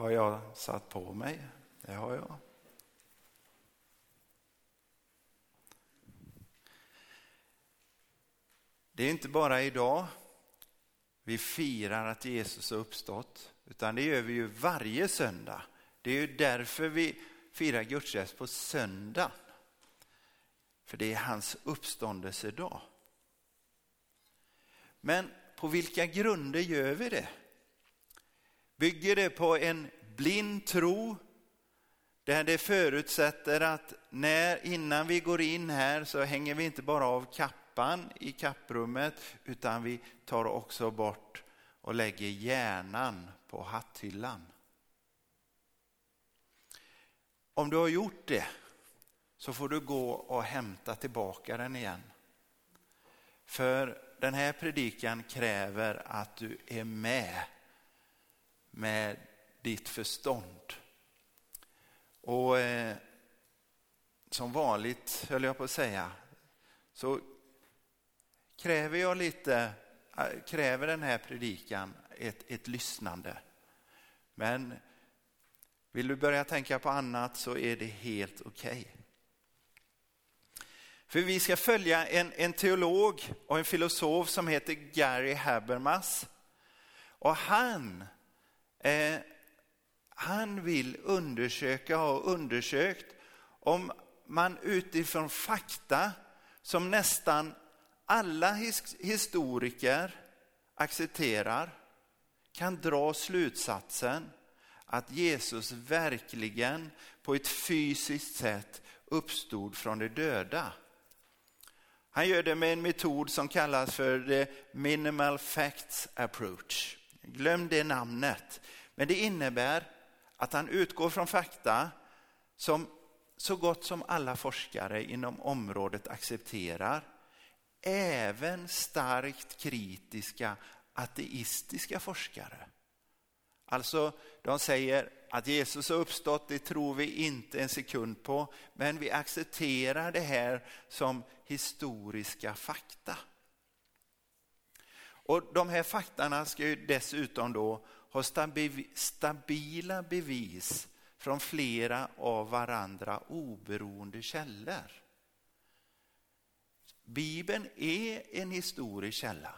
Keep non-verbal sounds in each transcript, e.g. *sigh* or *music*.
har jag satt på mig. Det har jag. Det är inte bara idag vi firar att Jesus har uppstått, utan det gör vi ju varje söndag. Det är ju därför vi firar gudstjänst på söndag. För det är hans uppståndelsedag. Men på vilka grunder gör vi det? Bygger det på en blind tro där det förutsätter att när, innan vi går in här så hänger vi inte bara av kappan i kapprummet utan vi tar också bort och lägger hjärnan på hatthyllan. Om du har gjort det så får du gå och hämta tillbaka den igen. För den här predikan kräver att du är med med ditt förstånd. Och eh, som vanligt, höll jag på att säga, så kräver jag lite, eh, kräver den här predikan ett, ett lyssnande. Men vill du börja tänka på annat så är det helt okej. Okay. För vi ska följa en, en teolog och en filosof som heter Gary Habermas. Och han, eh, han vill undersöka och har undersökt om man utifrån fakta som nästan alla his historiker accepterar kan dra slutsatsen att Jesus verkligen på ett fysiskt sätt uppstod från de döda. Han gör det med en metod som kallas för the minimal facts approach. Glöm det namnet. Men det innebär att han utgår från fakta som så gott som alla forskare inom området accepterar. Även starkt kritiska ateistiska forskare. Alltså, de säger att Jesus har uppstått, det tror vi inte en sekund på, men vi accepterar det här som historiska fakta. Och de här faktarna ska ju dessutom då ha stabila bevis från flera av varandra oberoende källor. Bibeln är en historisk källa.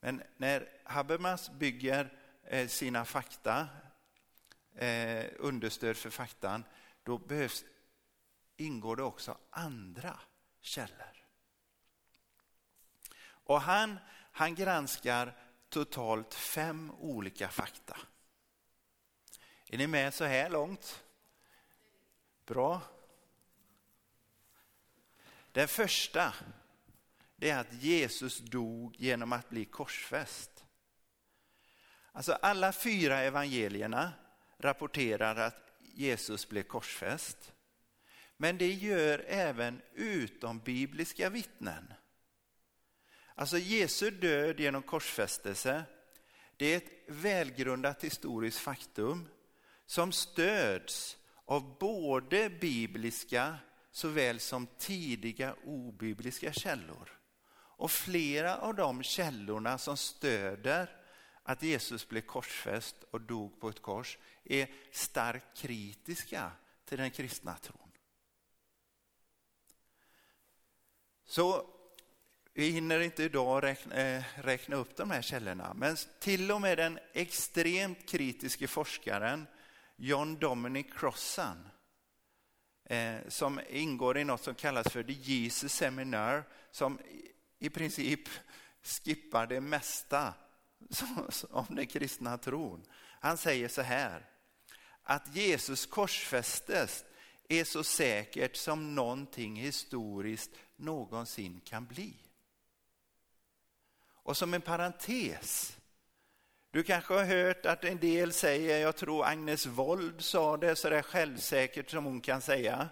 Men när Habermas bygger eh, sina fakta, eh, understöd för faktan, då behövs, ingår det också andra källor. Och han, han granskar totalt fem olika fakta. Är ni med så här långt? Bra. Den första det är att Jesus dog genom att bli korsfäst. Alltså alla fyra evangelierna rapporterar att Jesus blev korsfäst. Men det gör även utombibliska vittnen. Alltså Jesu död genom korsfästelse, det är ett välgrundat historiskt faktum som stöds av både bibliska såväl som tidiga obibliska källor. Och flera av de källorna som stöder att Jesus blev korsfäst och dog på ett kors är starkt kritiska till den kristna tron. Så vi hinner inte idag räkna, eh, räkna upp de här källorna, men till och med den extremt kritiske forskaren John Dominic Crossan eh, som ingår i något som kallas för The Jesus Seminar som i princip skippar det mesta om den kristna tron. Han säger så här, att Jesus korsfästes är så säkert som någonting historiskt någonsin kan bli. Och som en parentes, du kanske har hört att en del säger, jag tror Agnes Wold sa det så där självsäkert som hon kan säga,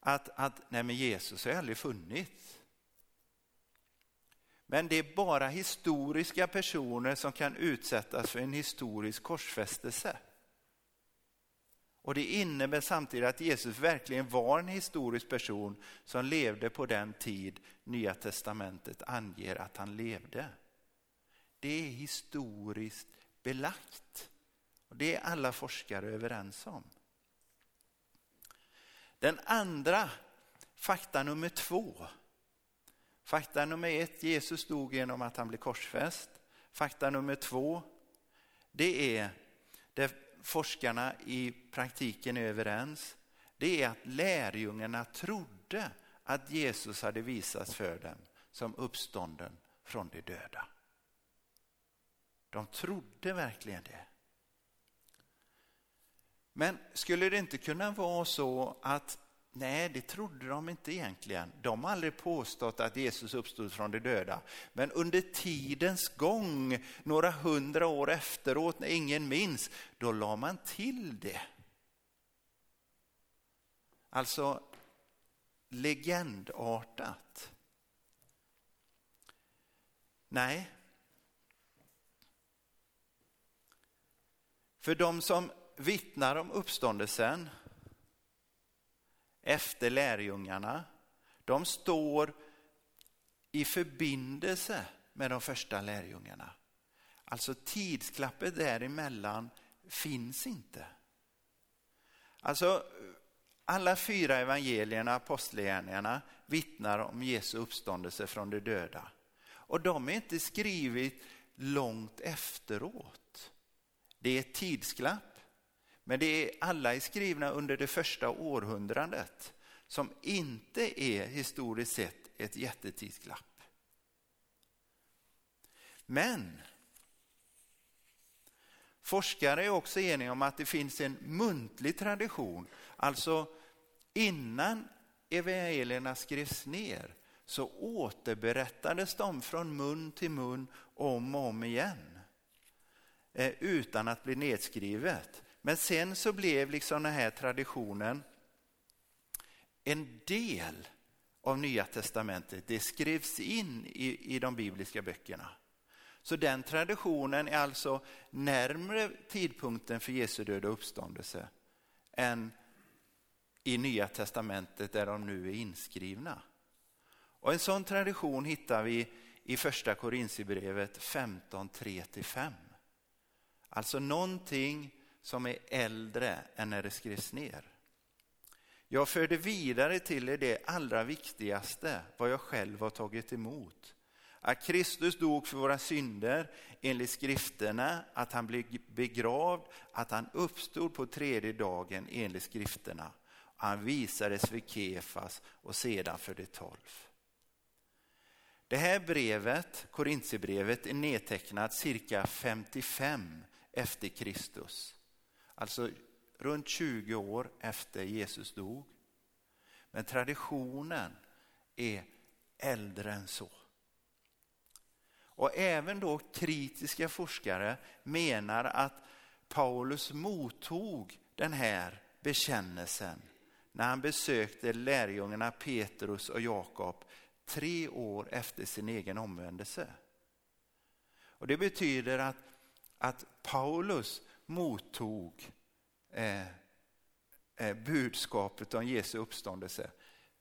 att, att nej men Jesus har aldrig funnits. Men det är bara historiska personer som kan utsättas för en historisk korsfästelse. Och det innebär samtidigt att Jesus verkligen var en historisk person som levde på den tid Nya Testamentet anger att han levde. Det är historiskt belagt. Och det är alla forskare överens om. Den andra, fakta nummer två. Fakta nummer ett, Jesus dog genom att han blev korsfäst. Fakta nummer två, det är det forskarna i praktiken är överens. Det är att lärjungarna trodde att Jesus hade visats för dem som uppstånden från de döda. De trodde verkligen det. Men skulle det inte kunna vara så att nej, det trodde de inte egentligen. De har aldrig påstått att Jesus uppstod från de döda. Men under tidens gång, några hundra år efteråt, när ingen minns, då la man till det. Alltså legendartat. Nej. För de som vittnar om uppståndelsen efter lärjungarna, de står i förbindelse med de första lärjungarna. Alltså tidsklappet däremellan finns inte. Alltså alla fyra evangelierna, apostlagärningarna, vittnar om Jesu uppståndelse från de döda. Och de är inte skrivit långt efteråt. Det är ett tidsklapp, men det är alla är skrivna under det första århundradet som inte är historiskt sett ett jättetidsglapp. Men forskare är också eniga om att det finns en muntlig tradition. Alltså innan evangelierna skrevs ner så återberättades de från mun till mun om och om igen. Eh, utan att bli nedskrivet. Men sen så blev liksom den här traditionen en del av Nya Testamentet. Det skrevs in i, i de bibliska böckerna. Så den traditionen är alltså närmre tidpunkten för Jesu död och uppståndelse än i Nya Testamentet där de nu är inskrivna. Och en sån tradition hittar vi i första Korintierbrevet 15.3-5. Alltså någonting som är äldre än när det skrevs ner. Jag förde vidare till er det allra viktigaste, vad jag själv har tagit emot. Att Kristus dog för våra synder enligt skrifterna, att han blev begravd, att han uppstod på tredje dagen enligt skrifterna. Han visades för Kefas och sedan för de tolv. Det här brevet, Korintierbrevet, är nedtecknat cirka 55 efter Kristus. Alltså runt 20 år efter Jesus dog. Men traditionen är äldre än så. Och även då kritiska forskare menar att Paulus mottog den här bekännelsen när han besökte lärjungarna Petrus och Jakob tre år efter sin egen omvändelse. Och Det betyder att, att Paulus mottog eh, eh, budskapet om Jesu uppståndelse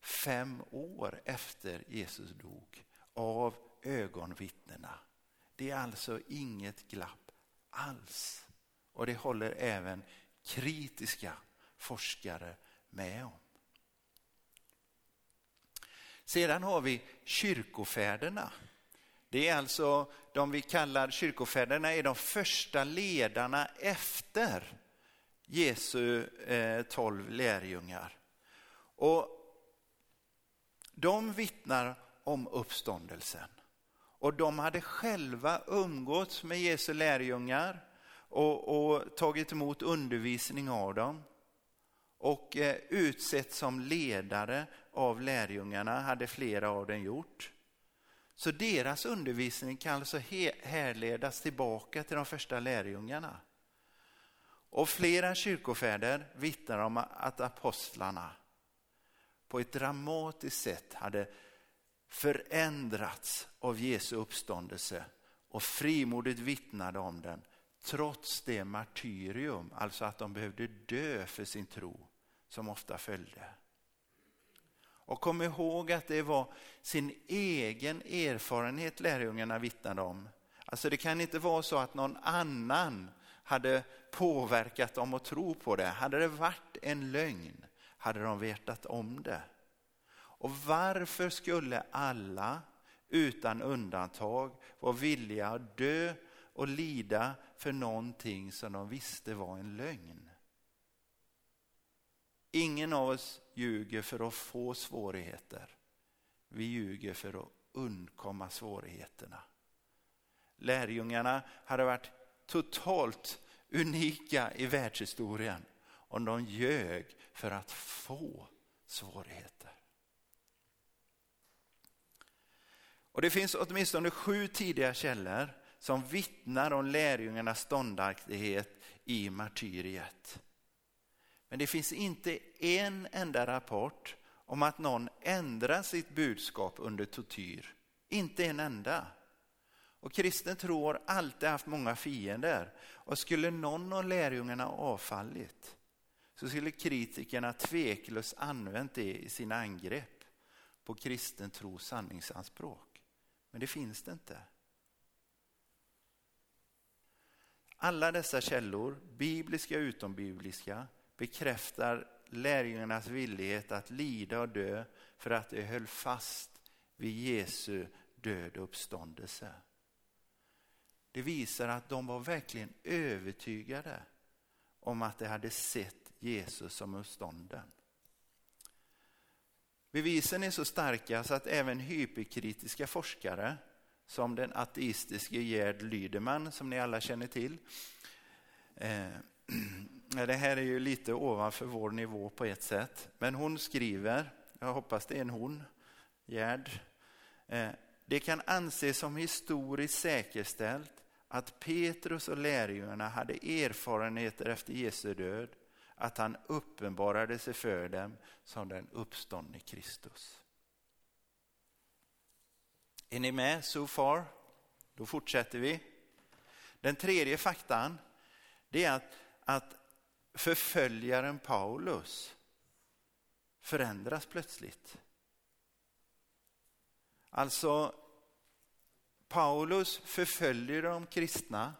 fem år efter Jesus dog av ögonvittnena. Det är alltså inget glapp alls. Och det håller även kritiska forskare med om. Sedan har vi kyrkofäderna. Det är alltså de vi kallar kyrkofäderna är de första ledarna efter Jesu eh, tolv lärjungar. Och de vittnar om uppståndelsen. Och de hade själva umgåtts med Jesu lärjungar och, och tagit emot undervisning av dem. Och eh, utsett som ledare av lärjungarna hade flera av dem gjort. Så deras undervisning kan alltså härledas tillbaka till de första lärjungarna. Och flera kyrkofäder vittnar om att apostlarna på ett dramatiskt sätt hade förändrats av Jesu uppståndelse och frimodigt vittnade om den trots det martyrium, alltså att de behövde dö för sin tro, som ofta följde. Och kom ihåg att det var sin egen erfarenhet lärjungarna vittnade om. Alltså det kan inte vara så att någon annan hade påverkat dem att tro på det. Hade det varit en lögn hade de vetat om det. Och varför skulle alla utan undantag vara villiga att dö och lida för någonting som de visste var en lögn? Ingen av oss ljuger för att få svårigheter. Vi ljuger för att undkomma svårigheterna. Lärjungarna hade varit totalt unika i världshistorien om de ljög för att få svårigheter. Och Det finns åtminstone sju tidiga källor som vittnar om lärjungarnas ståndaktighet i martyriet. Men det finns inte en enda rapport om att någon ändrar sitt budskap under tortyr. Inte en enda. Och kristen tro har alltid haft många fiender. Och skulle någon av lärjungarna avfallit så skulle kritikerna tveklöst använt det i sina angrepp på kristen tros sanningsanspråk. Men det finns det inte. Alla dessa källor, bibliska och utombibliska, bekräftar lärjungarnas villighet att lida och dö för att de höll fast vid Jesu död och uppståndelse. Det visar att de var verkligen övertygade om att de hade sett Jesus som uppstånden. Bevisen är så starka så att även hyperkritiska forskare som den ateistiske Gerd Lydeman som ni alla känner till. Eh, det här är ju lite ovanför vår nivå på ett sätt. Men hon skriver, jag hoppas det är en hon, Gerd. Eh, det kan anses som historiskt säkerställt att Petrus och lärjungarna hade erfarenheter efter Jesu död, att han uppenbarade sig för dem som den uppståndne Kristus. Är ni med so far? Då fortsätter vi. Den tredje faktan det är att, att förföljaren Paulus förändras plötsligt. Alltså, Paulus förföljer de kristna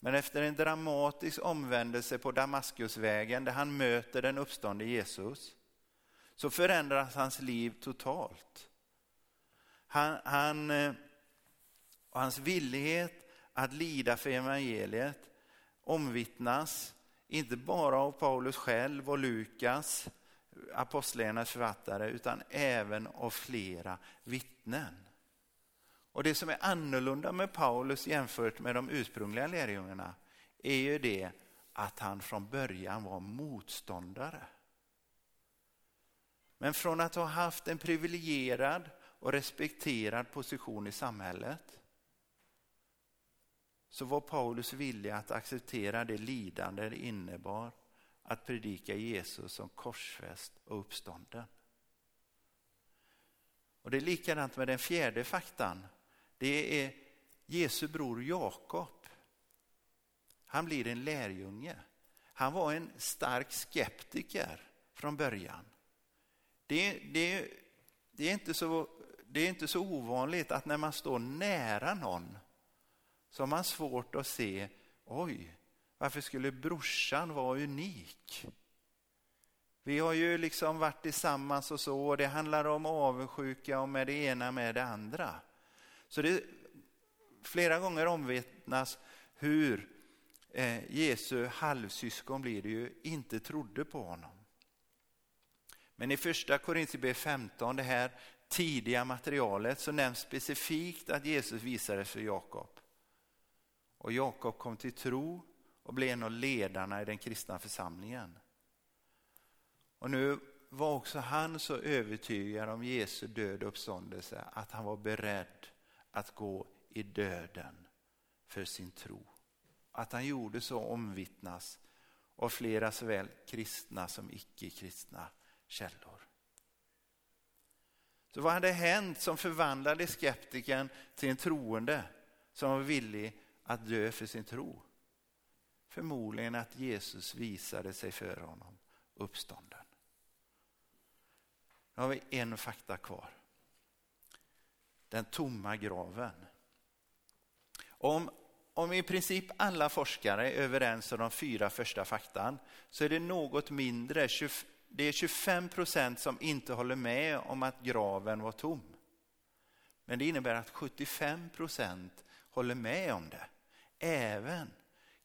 men efter en dramatisk omvändelse på Damaskusvägen där han möter den uppståndne Jesus så förändras hans liv totalt. Han, han, eh, och hans villighet att lida för evangeliet omvittnas inte bara av Paulus själv och Lukas, apostlärarnas författare, utan även av flera vittnen. Och Det som är annorlunda med Paulus jämfört med de ursprungliga lärjungarna är ju det att han från början var motståndare. Men från att ha haft en privilegierad och respekterad position i samhället så var Paulus villig att acceptera det lidande det innebar att predika Jesus som korsfäst och uppstånden. Och Det är likadant med den fjärde faktan. Det är Jesu bror Jakob. Han blir en lärjunge. Han var en stark skeptiker från början. Det, det, det, är inte så, det är inte så ovanligt att när man står nära någon så har man svårt att se, oj, varför skulle brorsan vara unik? Vi har ju liksom varit tillsammans och så, och det handlar om avundsjuka och med det ena med det andra. Så det flera gånger omvittnas hur eh, Jesu halvsyskon blir det ju inte trodde på honom. Men i första Korintierbrevet 15, det här tidiga materialet, så nämns specifikt att Jesus visades för Jakob. Och Jakob kom till tro och blev en av ledarna i den kristna församlingen. Och nu var också han så övertygad om Jesu död och uppståndelse att han var beredd att gå i döden för sin tro. Att han gjorde så omvittnas av flera såväl kristna som icke-kristna källor. Så vad hade hänt som förvandlade skeptikern till en troende som var villig att dö för sin tro? Förmodligen att Jesus visade sig för honom uppstånden. Nu har vi en fakta kvar. Den tomma graven. Om om i princip alla forskare är överens om de fyra första faktan så är det något mindre, det är 25 procent som inte håller med om att graven var tom. Men det innebär att 75 procent håller med om det, även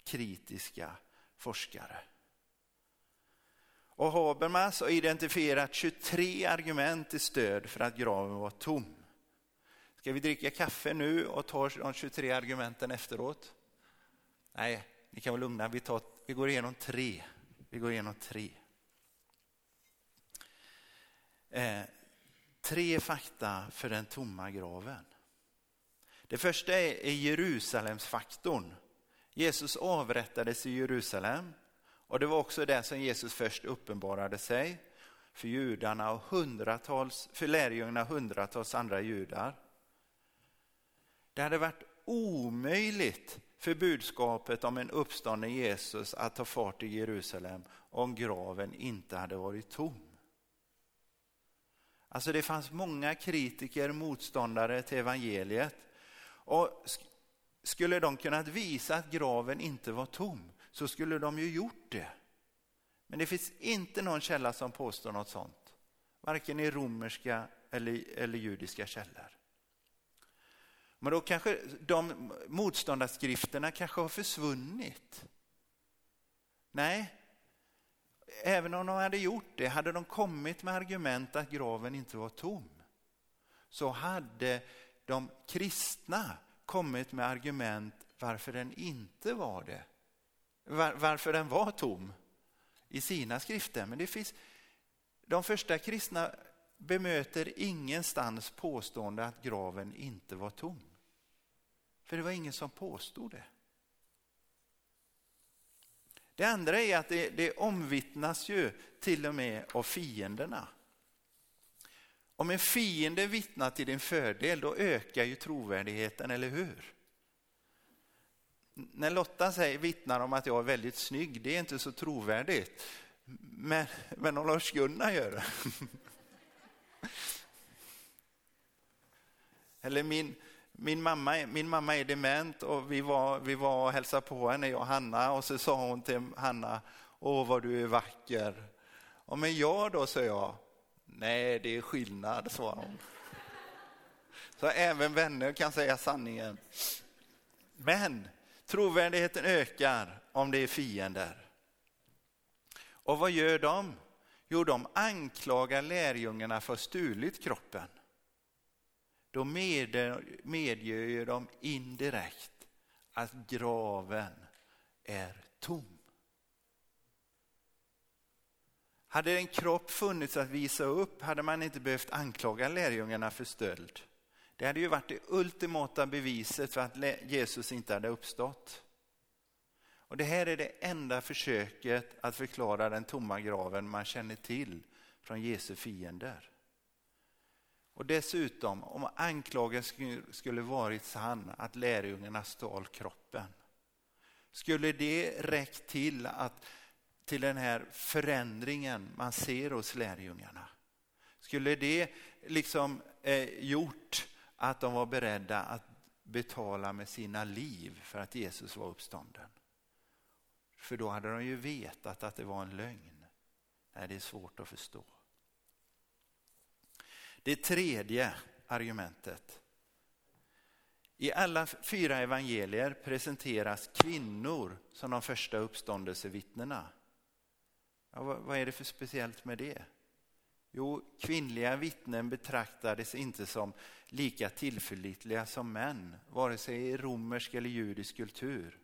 kritiska forskare. Och Habermas har identifierat 23 argument till stöd för att graven var tom. Ska vi dricka kaffe nu och ta de 23 argumenten efteråt? Nej, ni kan vara lugna. Vi, tar, vi går igenom tre. Vi går igenom tre. Eh, tre fakta för den tomma graven. Det första är Jerusalemsfaktorn. Jesus avrättades i Jerusalem och det var också där som Jesus först uppenbarade sig för judarna och hundratals, för lärjungarna hundratals andra judar. Det hade varit omöjligt för budskapet om en uppstånden Jesus att ta fart i Jerusalem om graven inte hade varit tom. Alltså det fanns många kritiker, motståndare till evangeliet. Och skulle de kunnat visa att graven inte var tom så skulle de ju gjort det. Men det finns inte någon källa som påstår något sånt. Varken i romerska eller, eller judiska källor. Men då kanske de motståndarskrifterna kanske har försvunnit. Nej, även om de hade gjort det, hade de kommit med argument att graven inte var tom, så hade de kristna kommit med argument varför den inte var det. Var, varför den var tom i sina skrifter. Men det finns, de första kristna bemöter ingenstans påstående att graven inte var tom. För det var ingen som påstod det. Det andra är att det, det omvittnas ju till och med av fienderna. Om en fiende vittnar till din fördel, då ökar ju trovärdigheten, eller hur? När Lotta säger, vittnar om att jag är väldigt snygg, det är inte så trovärdigt. Men, men om Lars-Gunnar gör det. *laughs* Eller min, min, mamma, min mamma är dement och vi var, vi var och hälsade på henne, jag och Hanna, och så sa hon till Hanna, åh vad du är vacker. Och men jag då, sa jag, nej det är skillnad, svarar hon. Så även vänner kan säga sanningen. Men trovärdigheten ökar om det är fiender. Och vad gör de? Jo, de anklagar lärjungarna för att ha stulit kroppen då medger de indirekt att graven är tom. Hade en kropp funnits att visa upp hade man inte behövt anklaga lärjungarna för stöld. Det hade ju varit det ultimata beviset för att Jesus inte hade uppstått. Och Det här är det enda försöket att förklara den tomma graven man känner till från Jesu fiender. Och dessutom, om anklagelsen skulle varit sann att lärjungarna stal kroppen, skulle det räckt till, att, till den här förändringen man ser hos lärjungarna? Skulle det liksom eh, gjort att de var beredda att betala med sina liv för att Jesus var uppstånden? För då hade de ju vetat att det var en lögn. Nej, det är svårt att förstå. Det tredje argumentet. I alla fyra evangelier presenteras kvinnor som de första uppståndelsevittnena. Ja, vad är det för speciellt med det? Jo, kvinnliga vittnen betraktades inte som lika tillförlitliga som män, vare sig i romersk eller judisk kultur.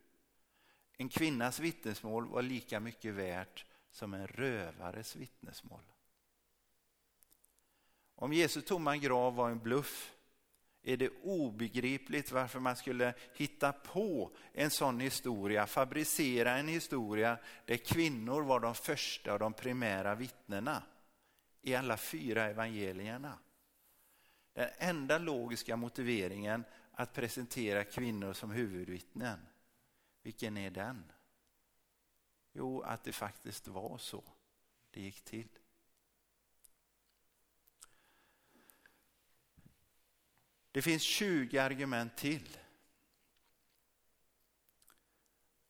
En kvinnas vittnesmål var lika mycket värt som en rövares vittnesmål. Om Jesu tomma grav var en bluff är det obegripligt varför man skulle hitta på en sån historia, fabricera en historia där kvinnor var de första och de primära vittnena i alla fyra evangelierna. Den enda logiska motiveringen att presentera kvinnor som huvudvittnen, vilken är den? Jo, att det faktiskt var så det gick till. Det finns 20 argument till.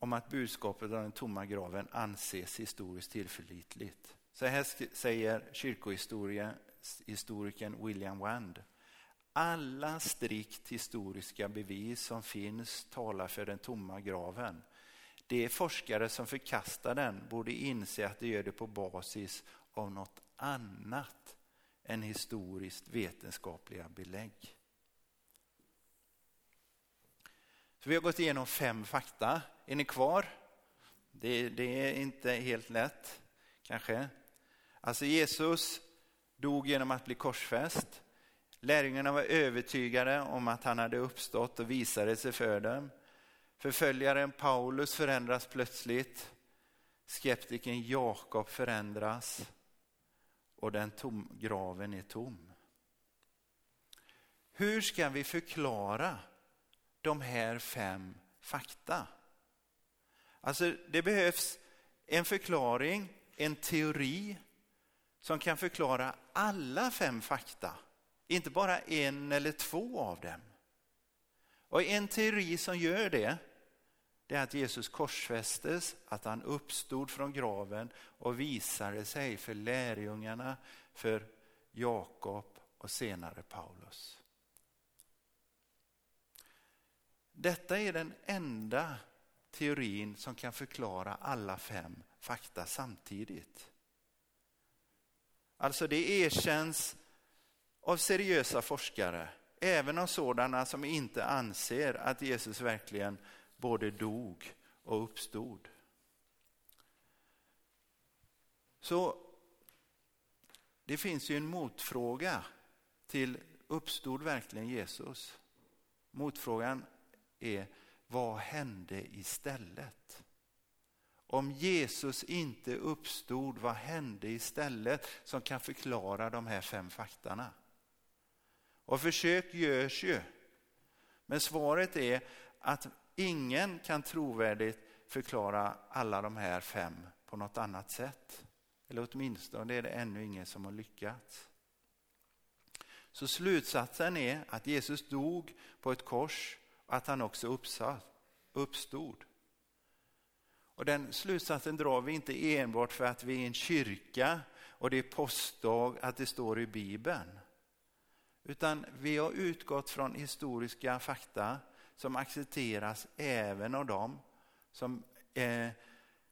om att budskapet om den tomma graven anses historiskt tillförlitligt. Så här säger kyrkohistorikern William Wand. Alla strikt historiska bevis som finns talar för den tomma graven. De forskare som förkastar den borde inse att de gör det på basis av något annat än historiskt vetenskapliga belägg. Så vi har gått igenom fem fakta. Är ni kvar? Det, det är inte helt lätt, kanske. Alltså Jesus dog genom att bli korsfäst. Lärjungarna var övertygade om att han hade uppstått och visade sig för dem. Förföljaren Paulus förändras plötsligt. Skeptikern Jakob förändras och den tom, graven är tom. Hur ska vi förklara de här fem fakta? Alltså det behövs en förklaring, en teori som kan förklara alla fem fakta, inte bara en eller två av dem. Och en teori som gör det, det är att Jesus korsfästes, att han uppstod från graven och visade sig för lärjungarna, för Jakob och senare Paulus. Detta är den enda teorin som kan förklara alla fem fakta samtidigt. Alltså det erkänns av seriösa forskare, även av sådana som inte anser att Jesus verkligen både dog och uppstod. Så det finns ju en motfråga till uppstod verkligen Jesus? Motfrågan är vad hände istället? Om Jesus inte uppstod, vad hände istället som kan förklara de här fem faktorna? Och försök görs ju. Men svaret är att ingen kan trovärdigt förklara alla de här fem på något annat sätt. Eller åtminstone är det ännu ingen som har lyckats. Så slutsatsen är att Jesus dog på ett kors att han också uppstod. Och den slutsatsen drar vi inte enbart för att vi är en kyrka och det är påskdag att det står i Bibeln. Utan vi har utgått från historiska fakta som accepteras även av dem som, eh,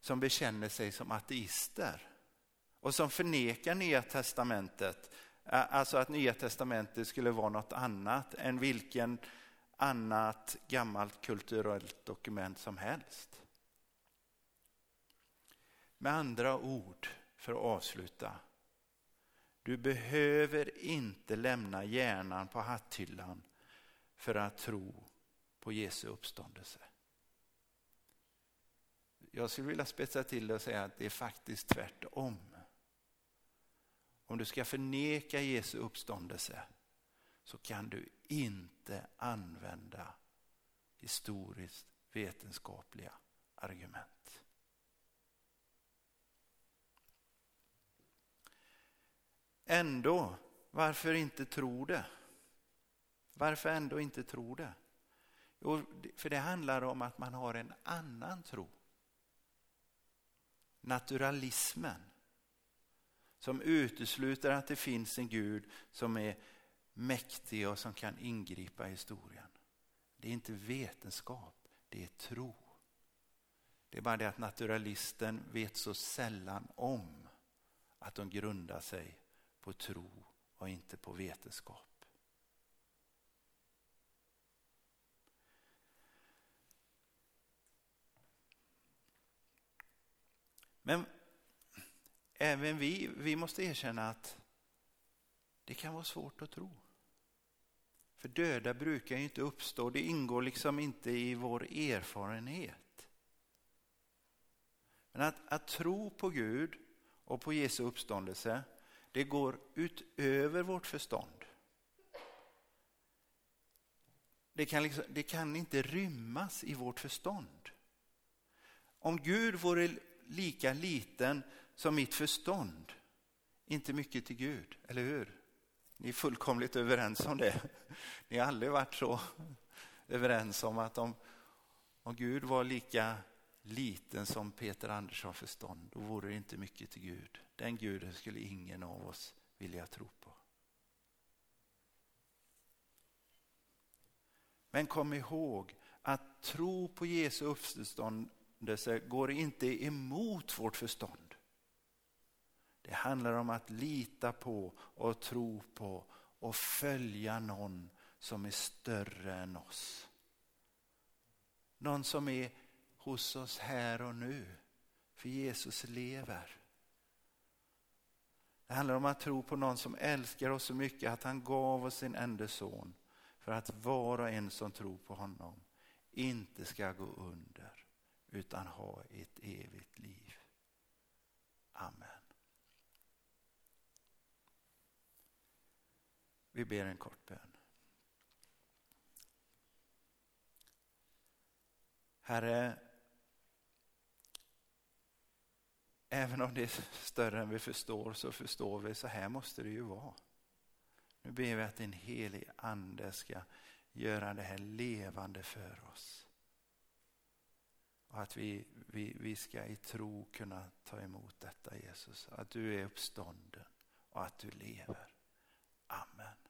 som bekänner sig som ateister och som förnekar Nya Testamentet. Alltså att Nya Testamentet skulle vara något annat än vilken annat gammalt kulturellt dokument som helst. Med andra ord, för att avsluta. Du behöver inte lämna hjärnan på hatthyllan för att tro på Jesu uppståndelse. Jag skulle vilja spetsa till det och säga att det är faktiskt tvärtom. Om du ska förneka Jesu uppståndelse så kan du inte använda historiskt vetenskapliga argument. Ändå, varför inte tro det? Varför ändå inte tro det? Jo, för det handlar om att man har en annan tro. Naturalismen. Som utesluter att det finns en Gud som är mäktig och som kan ingripa i historien. Det är inte vetenskap, det är tro. Det är bara det att naturalisten vet så sällan om att de grundar sig på tro och inte på vetenskap. Men även vi, vi måste erkänna att det kan vara svårt att tro. För döda brukar ju inte uppstå, det ingår liksom inte i vår erfarenhet. Men att, att tro på Gud och på Jesu uppståndelse, det går utöver vårt förstånd. Det kan, liksom, det kan inte rymmas i vårt förstånd. Om Gud vore lika liten som mitt förstånd, inte mycket till Gud, eller hur? Ni är fullkomligt överens om det. Ni har aldrig varit så överens om att om, om Gud var lika liten som Peter Andersson förstånd, då vore det inte mycket till Gud. Den guden skulle ingen av oss vilja tro på. Men kom ihåg att tro på Jesu uppståndelse går inte emot vårt förstånd. Det handlar om att lita på och tro på och följa någon som är större än oss. Någon som är hos oss här och nu. För Jesus lever. Det handlar om att tro på någon som älskar oss så mycket att han gav oss sin enda son för att var och en som tror på honom inte ska gå under utan ha ett evigt liv. Amen. Vi ber en kort bön. Herre, även om det är större än vi förstår så förstår vi, så här måste det ju vara. Nu ber vi att din helige ande ska göra det här levande för oss. Och att vi, vi, vi ska i tro kunna ta emot detta Jesus. Att du är uppstånden och att du lever. Amen.